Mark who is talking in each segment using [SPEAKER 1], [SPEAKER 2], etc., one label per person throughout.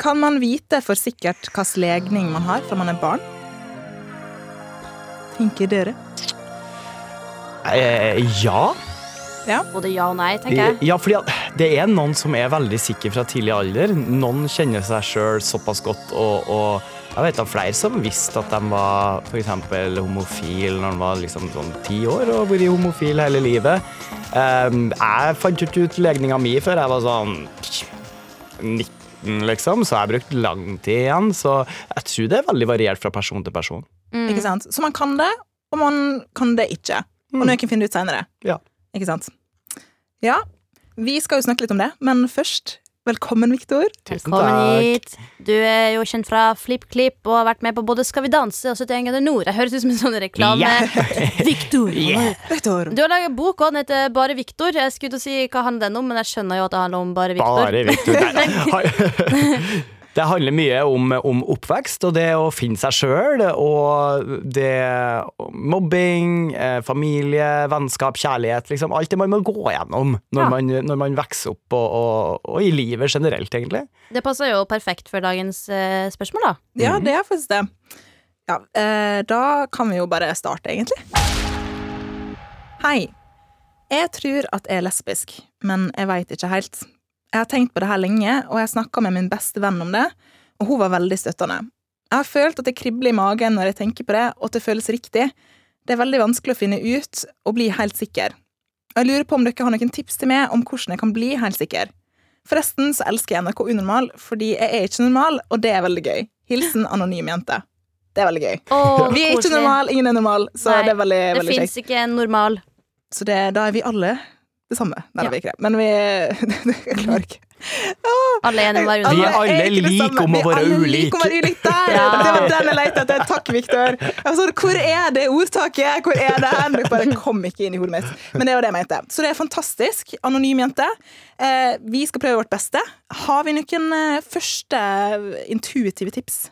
[SPEAKER 1] Kan man vite for sikkert hvilken legning man har fra man er barn? Tenker dere?
[SPEAKER 2] Eh, ja.
[SPEAKER 3] Både ja og nei, tenker jeg.
[SPEAKER 2] ja, fordi det er noen som er veldig sikre fra tidlig alder. Noen kjenner seg sjøl såpass godt, og, og jeg vet av flere som visste at de var for eksempel homofil når de var liksom sånn ti år og vært homofil hele livet. Um, jeg fant ikke ut legninga mi før jeg var sånn 19, liksom, så jeg brukt lang tid igjen. Så jeg tror det er veldig variert fra person til person.
[SPEAKER 1] Ikke sant? Så man kan det, og man kan det ikke. Og noen finner det ut seinere.
[SPEAKER 2] Ja.
[SPEAKER 1] Ikke sant? Ja, vi skal jo snakke litt om det, men først velkommen, Viktor.
[SPEAKER 3] Velkommen
[SPEAKER 2] takk.
[SPEAKER 3] hit. Du er jo kjent fra FlippKlipp og har vært med på både Skal vi danse og 71 grader nord. Jeg høres ut som en sånn reklame. Victor.
[SPEAKER 1] Viktor.
[SPEAKER 3] Du har laga bok, og den heter Bare Victor. Jeg skulle til å si hva handler den om, men jeg skjønner jo at det handler om Bare Victor.
[SPEAKER 2] Bare Victor. Det handler mye om, om oppvekst og det å finne seg sjøl. Og det mobbing, eh, familie, vennskap, kjærlighet. Liksom, alt det man må gå gjennom når,
[SPEAKER 3] Ja.
[SPEAKER 2] man, når man vokser opp, og, og, og i livet generelt, egentlig.
[SPEAKER 3] Det passer jo perfekt for dagens eh, spørsmål, da.
[SPEAKER 1] Ja, det er faktisk det. Ja, eh, da kan vi jo bare starte, egentlig. Hei. Jeg tror at jeg er lesbisk, men jeg veit ikke helt. Jeg har tenkt på det her lenge, og jeg snakka med min beste venn om det, og hun var veldig støttende. Jeg har følt at det kribler i magen når jeg tenker på det, og at det føles riktig. Det er veldig vanskelig å finne ut og bli helt sikker. Jeg lurer på om dere har noen tips til meg om hvordan jeg kan bli helt sikker. Forresten så elsker jeg NRK Unormal, fordi jeg er ikke normal, og det er veldig gøy. Hilsen anonym jente. Det er veldig gøy.
[SPEAKER 3] Oh,
[SPEAKER 1] Vi er ikke normal, ingen er normal, så
[SPEAKER 3] Nei,
[SPEAKER 1] det er veldig,
[SPEAKER 3] Det
[SPEAKER 1] veldig
[SPEAKER 3] fins
[SPEAKER 1] kjekt.
[SPEAKER 3] ikke en normal.
[SPEAKER 1] Så det, da er vi alle det samme. Nei,
[SPEAKER 3] Ja.
[SPEAKER 1] det er vi ikke det. Men vi Jeg klarer ikke.
[SPEAKER 3] Alle er enige om å være
[SPEAKER 2] Vi er alle like om å
[SPEAKER 1] Vi er
[SPEAKER 2] være
[SPEAKER 1] alle
[SPEAKER 2] ulike.
[SPEAKER 1] like om å være ulike. Der!
[SPEAKER 3] Ja.
[SPEAKER 1] Det var den jeg lette etter. Takk, Viktor. Sånn, Hvor er det ordtaket? Hvor er det hen? Det bare kom ikke inn i hodet mitt. Men det var det jeg mente. Så det er fantastisk. Anonym jente. Eh, vi skal prøve vårt beste. Har vi noen eh, første intuitive tips?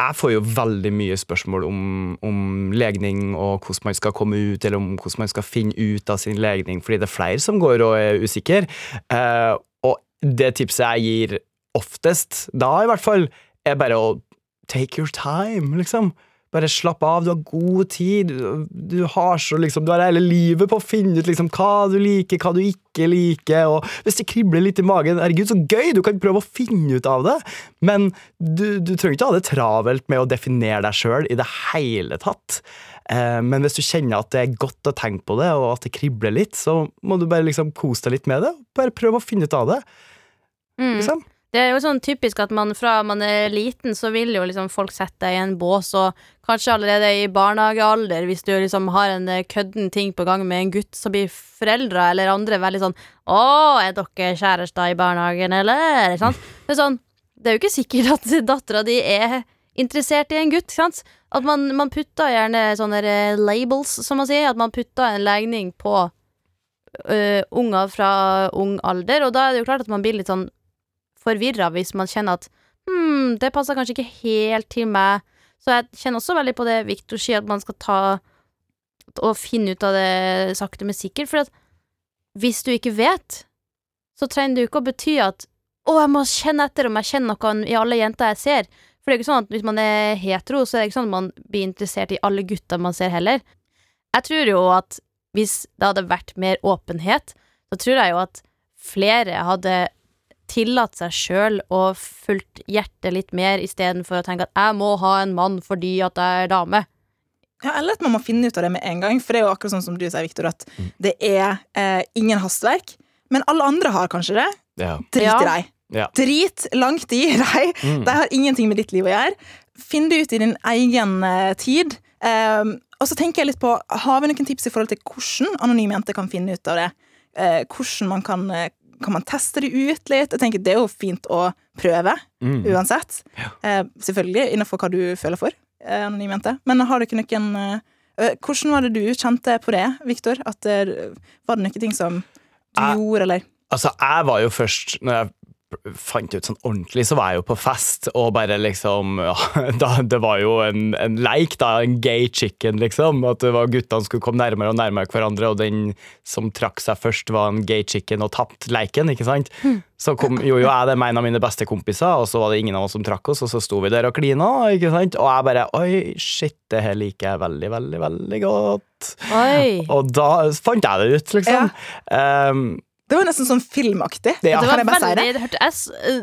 [SPEAKER 2] Jeg får jo veldig mye spørsmål om, om legning og hvordan man skal komme ut, eller om hvordan man skal finne ut av sin legning, fordi det er flere som går og er usikre. Eh, og det tipset jeg gir oftest, da i hvert fall, er bare å take your time, liksom. Bare slapp av, du har god tid. Du, du har så liksom, du har hele livet på å finne ut liksom, hva du liker, hva du ikke liker. Og hvis det kribler litt i magen, herregud, så gøy! Du kan prøve å finne ut av det. Men du, du trenger ikke ha det travelt med å definere deg sjøl i det hele tatt. Eh, men hvis du kjenner at det er godt å tenke på det, og at det kribler litt, så må du bare liksom kose deg litt med det. Bare prøve å finne ut av det.
[SPEAKER 3] Mm.
[SPEAKER 2] Liksom.
[SPEAKER 3] Det er jo sånn typisk at man fra man er liten, så vil jo liksom folk sette deg i en bås, og kanskje allerede i barnehagealder, hvis du liksom har en eh, kødden ting på gang med en gutt, så blir foreldre eller andre veldig sånn 'Å, er dere kjærester i barnehagen, eller?' Sant? Det er sånn Det er jo ikke sikkert at dattera di er interessert i en gutt, sant? At man, man putter gjerne sånne eh, labels, som man sier, at man putter en legning på uh, unger fra ung alder, og da er det jo klart at man blir litt sånn forvirra hvis man kjenner at hm, det passer kanskje ikke helt til meg. Så jeg kjenner også veldig på det Victor sier, at man skal ta og finne ut av det sakte, men sikkert. For at hvis du ikke vet, så trenger det jo ikke å bety at å, jeg må kjenne etter om jeg kjenner noe i alle jenter jeg ser. For det er jo ikke sånn at hvis man er hetero, så er det ikke sånn at man blir interessert i alle gutter man ser heller. Jeg tror jo at hvis det hadde vært mer åpenhet, så tror jeg jo at flere hadde tillatt seg sjøl og fulgt hjertet litt mer, istedenfor å tenke at jeg må ha en mann fordi at jeg er dame.
[SPEAKER 1] Ja, Eller at man må finne ut av det med en gang. For det er jo akkurat sånn som du sier, Victor, at det er eh, ingen hastverk. Men alle andre har kanskje det.
[SPEAKER 2] Ja.
[SPEAKER 1] Drit i deg.
[SPEAKER 2] Ja.
[SPEAKER 1] Drit langt i deg.
[SPEAKER 2] Mm.
[SPEAKER 1] De har ingenting med ditt liv å gjøre. Finn det ut i din egen eh, tid. Um, og så tenker jeg litt på, Har vi noen tips i forhold til hvordan anonyme jenter kan finne ut av det? Eh, hvordan man kan eh, kan man teste det ut litt? Jeg tenker Det er jo fint å prøve,
[SPEAKER 2] Mm.
[SPEAKER 1] uansett. Eh, selvfølgelig innenfor hva du føler for, eh, anonym jente. Men har du ikke noen eh, eh, Hvordan var det du kjente på det, Viktor? At Var det noen ting som du
[SPEAKER 2] Jeg-
[SPEAKER 1] gjorde, eller?
[SPEAKER 2] Altså, jeg var jo først Når jeg fant ut sånn ordentlig, så var jeg jo på fest, og bare liksom ja, da, Det var jo en, en leik, da. En gay chicken, liksom. At det var guttene skulle komme nærmere og nærmere hverandre, og den som trakk seg først, var en gay chicken og tapte leiken, ikke sant? Så kom, gjorde jo jeg det med en av mine beste kompiser, og så var det ingen av oss som trakk oss, og så sto vi der og klina, ikke sant? Og jeg bare Oi, shit, det her liker jeg veldig, veldig, veldig godt.
[SPEAKER 3] Oi.
[SPEAKER 2] Og da fant jeg det ut, liksom. Um,
[SPEAKER 1] Det var nesten sånn filmaktig.
[SPEAKER 2] Det- ja.
[SPEAKER 3] Det var
[SPEAKER 1] jeg
[SPEAKER 3] veldig
[SPEAKER 1] det?
[SPEAKER 3] Det, hørte, jeg,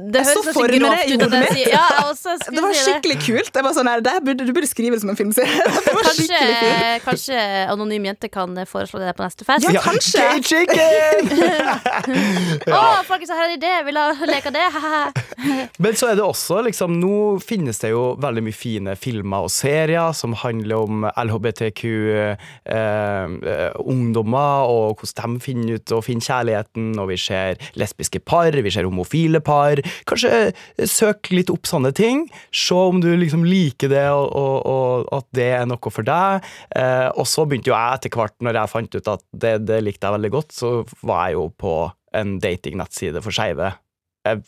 [SPEAKER 3] det
[SPEAKER 1] Jeg så for meg det i hodet mitt.
[SPEAKER 3] sier Ja, også
[SPEAKER 1] Det var
[SPEAKER 3] det.
[SPEAKER 1] skikkelig kult. Jeg var sånn her, det burde, Du burde skrive det som en filmserie. Det var
[SPEAKER 3] Kanskje,
[SPEAKER 1] kult.
[SPEAKER 3] kanskje Anonym jente kan foreslå det på neste fest?
[SPEAKER 1] Ja, kanskje.
[SPEAKER 2] Gay chicken!
[SPEAKER 3] Å, folkens, her er en idé! Vil dere leke det?
[SPEAKER 2] Men så er det også liksom Nå finnes det jo veldig mye fine filmer og serier som handler om LHBTQ-ungdommer, og hvordan de finner ut og finner kjærligheten. Og vi ser lesbiske par, vi ser homofile par. Kanskje eh, søk litt opp sånne ting. Se om du liksom liker det, og, og, og at det er noe for deg. Eh, og så begynte jo jeg etter hvert, når jeg fant ut at det, det likte jeg veldig godt, så var jeg jo på en datingnettside for skeive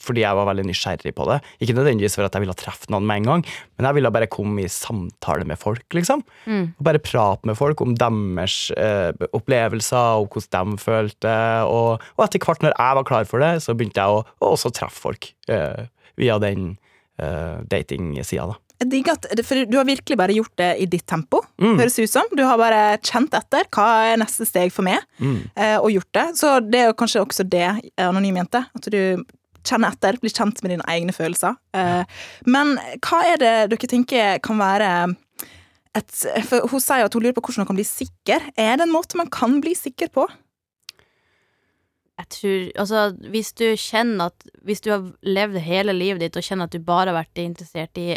[SPEAKER 2] fordi jeg var veldig nysgjerrig på det. Ikke nødvendigvis for at jeg ville treffe noen med en gang, men jeg ville bare komme i samtale med folk, liksom.
[SPEAKER 3] Mm.
[SPEAKER 2] Og bare prate med folk om deres eh, opplevelser, og hvordan de følte. Og, og etter hvert, når jeg var klar for det, så begynte jeg å, å også treffe folk eh, via den eh, datingsida, da.
[SPEAKER 1] At, for Du har virkelig bare gjort det i ditt tempo,
[SPEAKER 2] Mm.
[SPEAKER 1] høres ut som. Du har bare kjent etter. Hva er neste steg for meg?
[SPEAKER 2] Mm.
[SPEAKER 1] eh, og gjort det. Så det er jo kanskje også det, eh, anonym jente. At du kjenner etter, bli kjent med dine egne følelser. Eh, men hva er det dere tenker kan være et For hun sier at hun lurer på hvordan hun kan bli sikker. Er det en måte man kan bli sikker på?
[SPEAKER 3] Jeg tror, altså Hvis du kjenner at Hvis du har levd hele livet ditt og kjenner at du bare har vært interessert i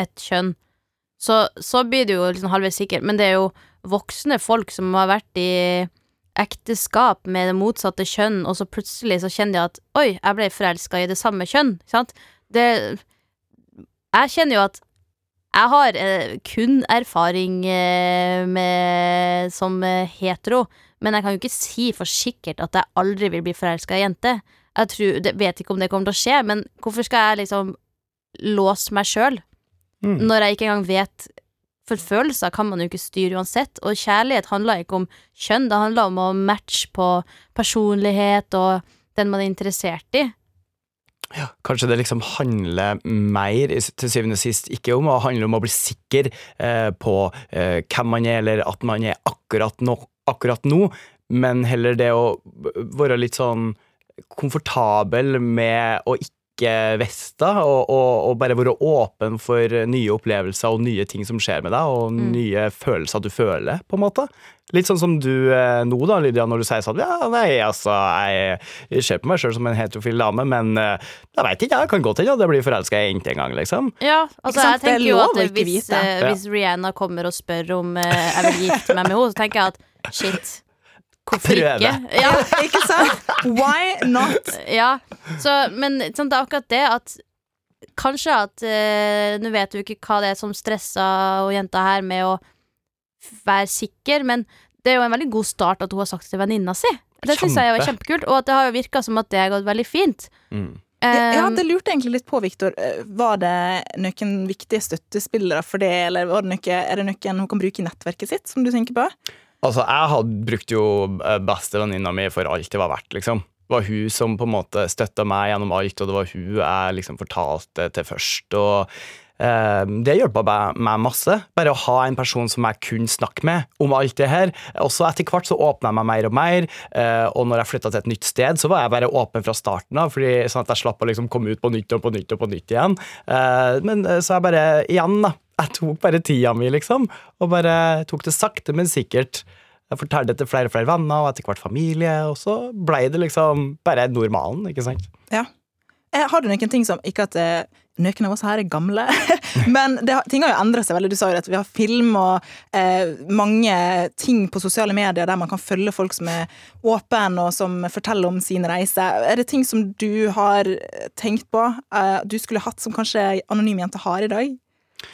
[SPEAKER 3] ett kjønn, så, så blir du jo liksom halvveis sikker. Men det er jo voksne folk som har vært i ekteskap med det motsatte kjønn, og så plutselig så kjenner de at Oi, jeg ble forelska i det samme kjønn. Sant? Det Jeg kjenner jo at jeg har eh, kun erfaring eh, med, som eh, hetero, men jeg kan jo ikke si for sikkert at jeg aldri vil bli forelska i jente. Jeg tror, det, vet ikke om det kommer til å skje, men hvorfor skal jeg liksom låse meg sjøl
[SPEAKER 2] Mm.
[SPEAKER 3] når jeg ikke engang vet For følelser kan man jo ikke styre uansett, og kjærlighet handler ikke om kjønn, det handler om å matche på personlighet og den man er interessert i.
[SPEAKER 2] Ja, Kanskje det liksom handler mer, til syvende og sist, ikke om å handle om å bli sikker eh, på eh, hvem man er, eller at man er akkurat nå, akkurat nå, men heller det å være litt sånn komfortabel med å ikke vite, og, og, og bare være åpen for nye opplevelser og nye ting som skjer med deg, og
[SPEAKER 3] Mm.
[SPEAKER 2] nye følelser du føler, på en måte. Litt sånn som du eh, nå, da, Lydia, når du sier sånn Ja, nei, altså, jeg, ser på meg sjøl som en heterofil dame, men eh, jeg veit ikke, jeg kan godt hende at jeg blir forelska i jente en gang, liksom.
[SPEAKER 3] Ja, altså jeg
[SPEAKER 1] er
[SPEAKER 3] tenker jo at hvis, eh, hvis Rihanna kommer og spør om eh, jeg vil gifte meg med henne, så tenker jeg at shit, hvorfor
[SPEAKER 2] Prøve.
[SPEAKER 3] ikke? Ja,
[SPEAKER 1] Ikke sant? Why not?
[SPEAKER 3] ja. Så, men sånn, det er akkurat det at Kanskje at eh, Nå vet du ikke hva det er som stressa og jenta her med å være sikker, men det er jo en veldig god start at hun har sagt det til venninna si. Det syns jeg var kjempekult, og at det har jo virka som at det har gått veldig fint.
[SPEAKER 2] Mm.
[SPEAKER 1] Ja, ja,
[SPEAKER 3] Um,
[SPEAKER 1] det lurte egentlig litt på, Viktor. Eh, Var det noen viktige støttespillere for det, eller var det noe, er det noen hun kan bruke i nettverket sitt, som du tenker på?
[SPEAKER 2] Altså, jeg hadde brukt jo eh, bestevenninna mi for alt det var verdt, liksom. Det var hun som på en måte støtta meg gjennom alt, og det var hun jeg liksom fortalte til først. og eh, det hjelpa meg, masse. Bare å ha en person som jeg kunne snakke med om alt det her. Og så etter hvert så åpna jeg meg mer og mer, eh, og når jeg flytta til et nytt sted, så var jeg bare åpen fra starten av, sånn at jeg slapp å liksom komme ut på nytt og på nytt og på nytt igjen. Eh, men så så jeg bare igjen, da. Jeg tok bare tida mi, liksom, og bare tok det sakte, men sikkert. Jeg fortalte det til flere og flere venner, og etter hvert familie, og så blei det liksom bare normalen, ikke sant?
[SPEAKER 1] Ja. Har du noen ting som Ikke at det Noen av oss her er gamle, men det, ting har jo endret seg veldig. Du sa jo at vi har film og eh, mange ting på sosiale medier der man kan følge folk som er åpne og som forteller om sin reise. Er det ting som du har tenkt på, eh, du skulle hatt som kanskje anonym jente har i dag?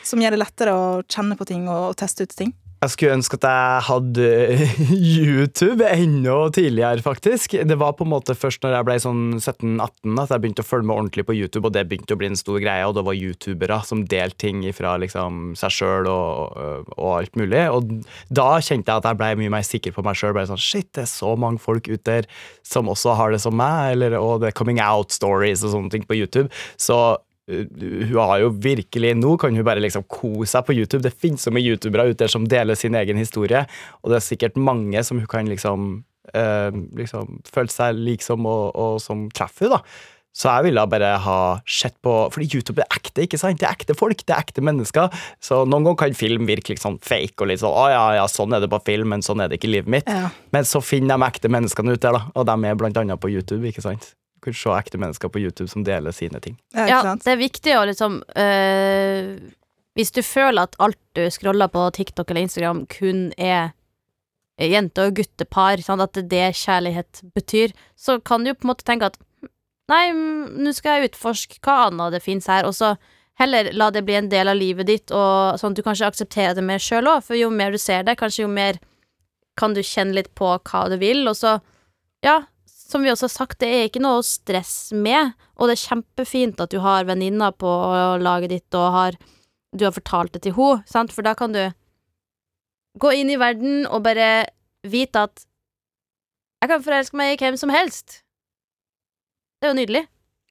[SPEAKER 1] Som gjør det lettere å kjenne på ting og, teste ut ting?
[SPEAKER 2] Jeg skulle ønske at jeg hadde YouTube enda tidligere, faktisk. Det var på en måte først når jeg ble sånn 17-18 at jeg begynte å følge med ordentlig på YouTube, og det begynte å bli en stor greie, og det var youtubere som delte ting fra liksom, seg sjøl og, og alt mulig. Og da kjente jeg at jeg ble mye mer sikker på meg sjøl. Sånn, Shit, det er så mange folk ute der som også har det som meg, eller, og det er coming out stories og sånne ting på YouTube. Så hun har jo virkelig Nå kan hun bare liksom kose seg på YouTube. Det finnes så mye youtubere ute der som deler sin egen historie, og det er sikkert mange som hun kan liksom, eh, liksom føle seg liksom og, og som treffer henne, da. Så jeg ville bare ha sett på Fordi YouTube er ekte, ikke sant? Det er ekte folk, det er ekte mennesker. Så noen ganger kan film virke litt sånn fake og litt sånn Å ja, ja, sånn er det på film, men sånn er det ikke i livet mitt.
[SPEAKER 1] Ja.
[SPEAKER 2] Men så finner de ekte menneskene ute der, da. Og de er blant annet på YouTube, ikke sant? Kan se ekte mennesker på YouTube som deler sine ting.
[SPEAKER 1] Ja, ikke
[SPEAKER 3] Ja, det er viktig å liksom øh, Hvis du føler at alt du scroller på TikTok eller Instagram kun er jente- og guttepar, sånn at det er det kjærlighet betyr, så kan du jo på en måte tenke at nei, mm, nå skal jeg utforske hva annet det fins her, og så heller la det bli en del av livet ditt, og sånn at du kanskje aksepterer det mer sjøl òg, for jo mer du ser det, kanskje jo mer kan du kjenne litt på hva du vil, og så, ja, som vi også har sagt, det er ikke noe stress med, og det er kjempefint at du har venninner på laget ditt, og har, du har fortalt det til henne, for da kan du gå inn i verden og bare vite at jeg kan forelske meg i hvem som helst. Det er jo nydelig.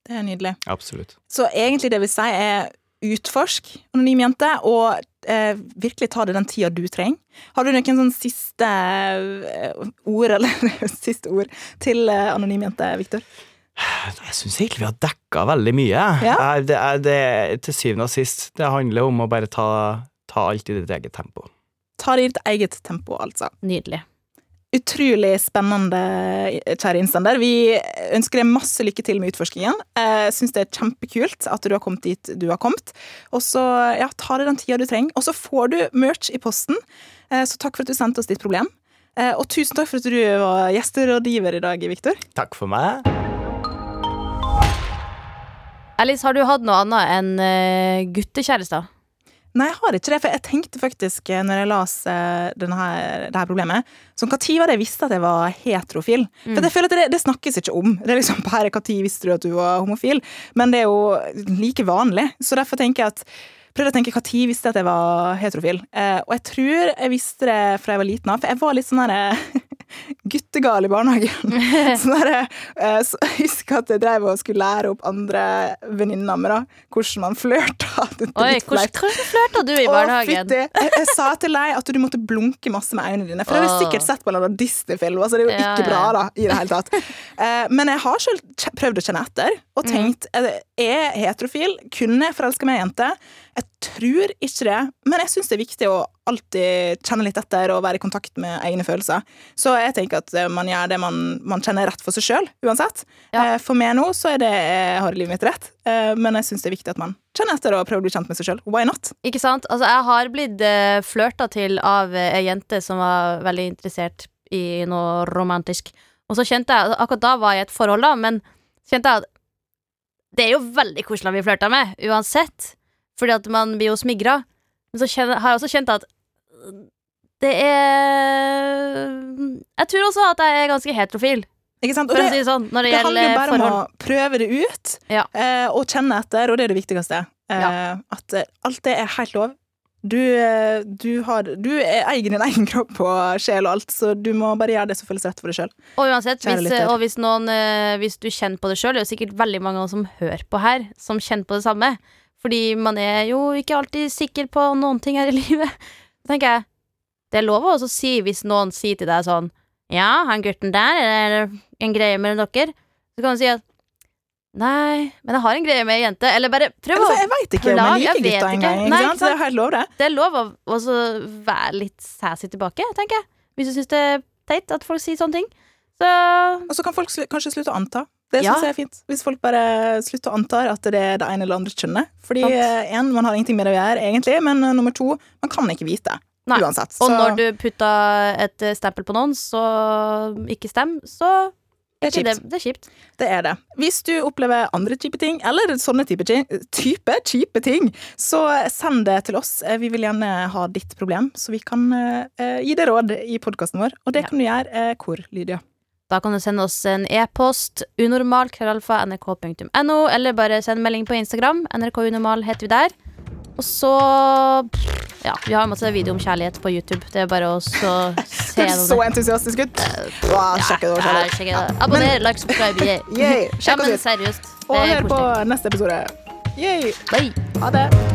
[SPEAKER 1] Det er nydelig.
[SPEAKER 2] Absolutt.
[SPEAKER 1] Så egentlig det vi sier, er utforsk anonym jente, og eh, virkelig ta det den tida du trenger. Har du noen sånn siste eh, ord, eller siste ord, til eh, anonym jente, Viktor?
[SPEAKER 2] Jeg syns egentlig vi har dekka veldig mye.
[SPEAKER 1] Ja.
[SPEAKER 2] Jeg- Det er, det, til syvende og sist, det handler om å bare ta, ta alt i ditt eget tempo.
[SPEAKER 1] Ta det i ditt eget tempo, altså.
[SPEAKER 3] Nydelig.
[SPEAKER 1] Utrolig spennende, kjære innstander. Vi ønsker deg masse lykke til med utforskingen. Jeg syns det er kjempekult at du har kommet dit du har kommet. Og så ja, ta deg den tida du trenger. Og så får du merch i posten. Eh, Så takk for at du sendte oss ditt problem. Eh, Og tusen takk for at du var gjesterådgiver i dag, Viktor.
[SPEAKER 2] Takk for meg.
[SPEAKER 3] Alice, har du hatt noe annet enn uh, guttekjærester?
[SPEAKER 1] Nei, jeg har ikke det, for jeg tenkte faktisk, eh, når jeg las eh, denne her, det her problemet Som når var det jeg visste at jeg var heterofil? For jeg føler at det, det snakkes ikke om. Det er liksom bare når visste du at du var homofil? Men det er jo like vanlig. Så derfor tenker jeg at prøvde å tenke når visste jeg at jeg var heterofil. Eh, og jeg tror jeg visste det fra jeg var liten av, for jeg var litt sånn derre guttegal i barnehagen. sånn derre eh, så Jeg husker at jeg drev og skulle lære opp andre venninner med da, hvordan man flørta.
[SPEAKER 3] Oi, hvordan, hvordan flørta du i barnehagen?
[SPEAKER 1] fytti. Jeg, jeg sa til deg at du måtte blunke masse med øynene dine. For jeg har sikkert sett på en Disney-film. Altså, det er jo
[SPEAKER 3] Ja,
[SPEAKER 1] ikke bra da, i det hele tatt. Eh, men jeg har selv prøvd å kjenne etter og tenkt er jeg heterofil? Kunne jeg forelske meg i ei jente? Jeg tror ikke det, men jeg syns det er viktig å alltid kjenne litt etter og være i kontakt med egne følelser. Så jeg tenker at eh, man gjør det man, man kjenner rett for seg sjøl, uansett.
[SPEAKER 3] Ja.
[SPEAKER 1] Eh, For meg nå så er det jeg har livet mitt rett, Eh, men jeg syns det er viktig at man kjenner etter og prøver å bli kjent med seg sjøl. Why not?
[SPEAKER 3] Ikke sant? Altså, jeg har blitt flørta til av eh, ei jente som var veldig interessert i noe romantisk. Og så kjente jeg Akkurat da var jeg i et forhold, da, men kjente jeg at det er jo veldig koselig å bli flørta med, uansett. Fordi at man blir jo smigra. Men så har jeg også kjent at det er Jeg tror også at jeg er ganske heterofil,
[SPEAKER 1] Ikke sant? Og det,
[SPEAKER 3] si sånn, det,
[SPEAKER 1] det handler jo
[SPEAKER 3] bare
[SPEAKER 1] bare om å prøve det ut
[SPEAKER 3] Ja.
[SPEAKER 1] eh, og kjenne etter, og det er det viktigste. Eh, At eh, alt det er helt lov. Du, eh, du, har, du er- eier din egen kropp og sjel og alt, så du må bare gjøre det som føles rett for deg sjøl.
[SPEAKER 3] Og uansett, hvis, og hvis, noen, eh, hvis du kjenner på det sjøl, det er jo sikkert veldig mange som hører på her, som kjenner på det samme. Fordi man er jo ikke alltid sikker på noen ting her i livet. Så tenker jeg, det er lov å også si hvis noen sier til deg sånn Ja, han gutten der, er det en greie mellom dere? Så kan du si at Nei, men jeg har en greie med ei jente. Eller bare prøv å
[SPEAKER 1] Altså, jeg veit ikke om jeg liker gutta engang. Det. Det
[SPEAKER 3] er lov å også være litt sassy tilbake, tenker jeg. Hvis du syns det er teit at folk sier sånne ting. Så
[SPEAKER 1] Og så kan folk sl kanskje slutte å anta. Det
[SPEAKER 3] Ja.
[SPEAKER 1] jeg er fint. Hvis folk bare slutter å anta at det er det ene eller andre kjønnet. Fordi eh, en, man har ingenting med det å gjøre, egentlig, men eh, nummer to, man kan ikke vite.
[SPEAKER 3] Nei.
[SPEAKER 1] Uansett.
[SPEAKER 3] Og når du putta et eh, stempel på noen, så ikke stem, så
[SPEAKER 1] det er
[SPEAKER 3] det, det er kjipt.
[SPEAKER 1] Det er det. Hvis du opplever andre type ting, eller sånne type type, kjipe ting, så send det til oss. Vi vil gjerne ha ditt problem, så vi kan uh, gi deg råd i podkasten vår. Og det
[SPEAKER 3] Ja.
[SPEAKER 1] kan du gjøre uh, hvor, Lydia?
[SPEAKER 3] Da kan du sende oss en e-post, unormal.nrk.no, eller bare send melding på Instagram. nrkunormal heter vi der. Og så Ja, vi har masse video om kjærlighet på YouTube. Det er bare å så se
[SPEAKER 1] Høres så entusiastisk ut. Wow, sjekk det.
[SPEAKER 3] Ja, sjekk det. Abonner, like, subscribe. Yeah.
[SPEAKER 1] Yay,
[SPEAKER 3] Ja, men seriøst.
[SPEAKER 1] Og hør på neste episode. Yay.
[SPEAKER 3] Bye.
[SPEAKER 1] Ha det.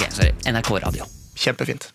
[SPEAKER 4] Ok, sorry. NRK Radio.
[SPEAKER 5] Kjempefint.